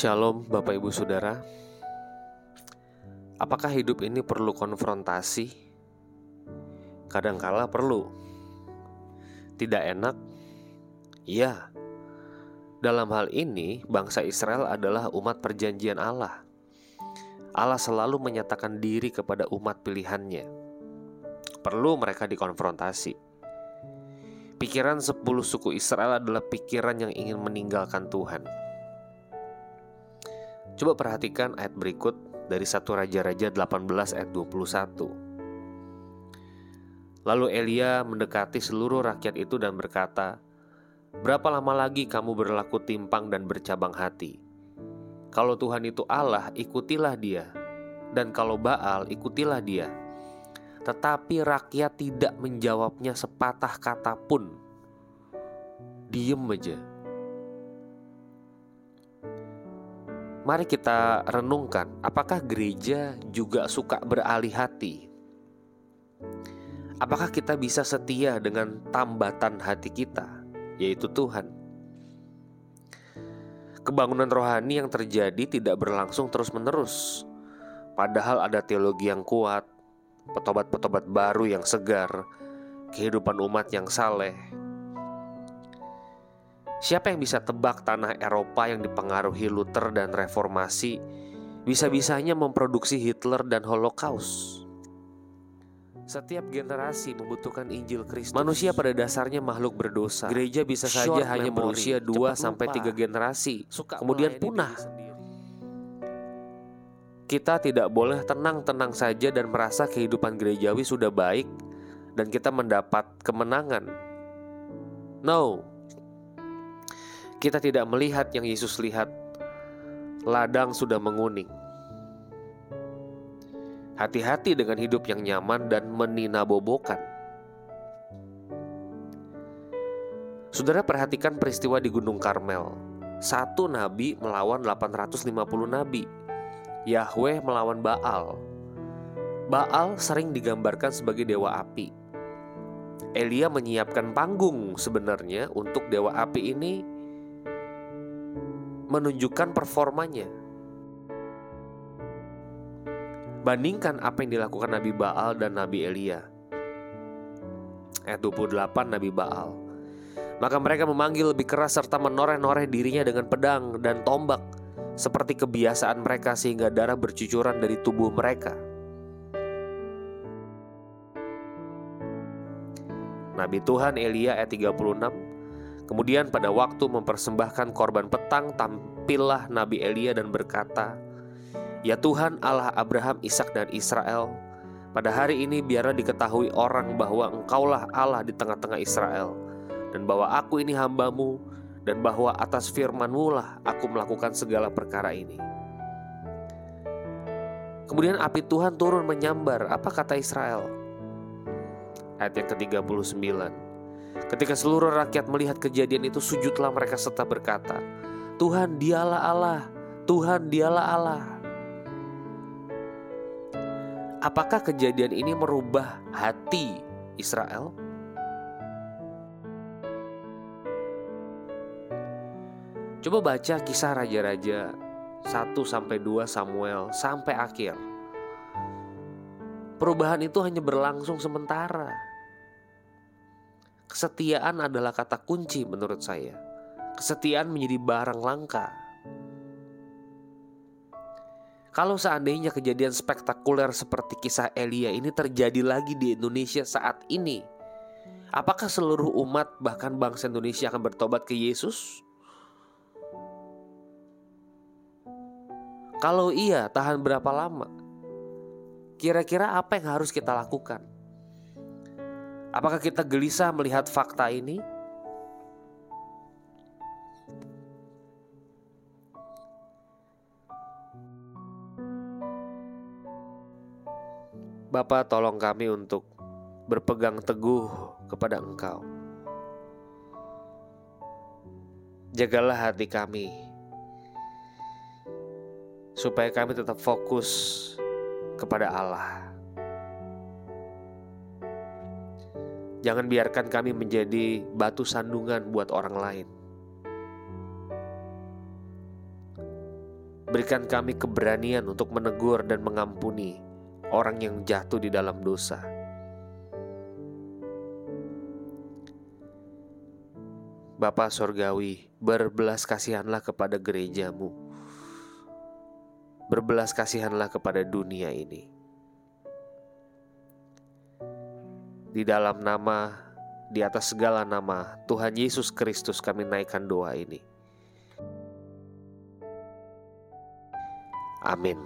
Shalom, Bapak Ibu Saudara. Apakah hidup ini perlu konfrontasi? Kadangkala perlu. Tidak enak? Iya. Dalam hal ini, bangsa Israel adalah umat perjanjian Allah. Allah selalu menyatakan diri kepada umat pilihannya. Perlu mereka dikonfrontasi. Pikiran sepuluh suku Israel adalah pikiran yang ingin meninggalkan Tuhan Coba perhatikan ayat berikut dari satu Raja-Raja 18 ayat 21. Lalu Elia mendekati seluruh rakyat itu dan berkata, Berapa lama lagi kamu berlaku timpang dan bercabang hati? Kalau Tuhan itu Allah, ikutilah dia. Dan kalau Baal, ikutilah dia. Tetapi rakyat tidak menjawabnya sepatah kata pun. Diem aja. Mari kita renungkan, apakah gereja juga suka beralih hati? Apakah kita bisa setia dengan tambatan hati kita, yaitu Tuhan? Kebangunan rohani yang terjadi tidak berlangsung terus-menerus, padahal ada teologi yang kuat, petobat-petobat baru yang segar, kehidupan umat yang saleh, Siapa yang bisa tebak tanah Eropa yang dipengaruhi Luther dan Reformasi bisa-bisanya memproduksi Hitler dan Holocaust? Setiap generasi membutuhkan Injil Kristus. Manusia pada dasarnya makhluk berdosa. Gereja bisa saja hanya berusia 2 sampai 3 generasi, Suka kemudian punah. Kita tidak boleh tenang-tenang saja dan merasa kehidupan gerejawi sudah baik dan kita mendapat kemenangan. No, kita tidak melihat yang Yesus lihat. Ladang sudah menguning. Hati-hati dengan hidup yang nyaman dan meninabobokan. Saudara perhatikan peristiwa di Gunung Karmel. Satu nabi melawan 850 nabi. Yahweh melawan Baal. Baal sering digambarkan sebagai dewa api. Elia menyiapkan panggung sebenarnya untuk dewa api ini menunjukkan performanya. Bandingkan apa yang dilakukan Nabi Baal dan Nabi Elia. Ayat 28 Nabi Baal. Maka mereka memanggil lebih keras serta menoreh-noreh dirinya dengan pedang dan tombak seperti kebiasaan mereka sehingga darah bercucuran dari tubuh mereka. Nabi Tuhan Elia ayat 36 Kemudian pada waktu mempersembahkan korban petang tampillah Nabi Elia dan berkata, Ya Tuhan Allah Abraham, Ishak dan Israel, pada hari ini biarlah diketahui orang bahwa engkaulah Allah di tengah-tengah Israel, dan bahwa aku ini hambamu, dan bahwa atas firmanmu lah aku melakukan segala perkara ini. Kemudian api Tuhan turun menyambar, apa kata Israel? Ayat yang ke-39 Ketika seluruh rakyat melihat kejadian itu, sujudlah mereka serta berkata, "Tuhan, Dialah Allah! Tuhan, Dialah Allah!" Apakah kejadian ini merubah hati Israel? Coba baca kisah raja-raja 1 sampai 2 Samuel sampai akhir. Perubahan itu hanya berlangsung sementara. Kesetiaan adalah kata kunci menurut saya. Kesetiaan menjadi barang langka. Kalau seandainya kejadian spektakuler seperti kisah Elia ini terjadi lagi di Indonesia saat ini, apakah seluruh umat bahkan bangsa Indonesia akan bertobat ke Yesus? Kalau iya, tahan berapa lama? Kira-kira apa yang harus kita lakukan? Apakah kita gelisah melihat fakta ini? Bapa tolong kami untuk berpegang teguh kepada Engkau. Jagalah hati kami supaya kami tetap fokus kepada Allah. Jangan biarkan kami menjadi batu sandungan buat orang lain. Berikan kami keberanian untuk menegur dan mengampuni orang yang jatuh di dalam dosa. Bapa Sorgawi, berbelas kasihanlah kepada gerejamu. Berbelas kasihanlah kepada dunia ini. Di dalam nama, di atas segala nama, Tuhan Yesus Kristus kami naikkan doa ini. Amin.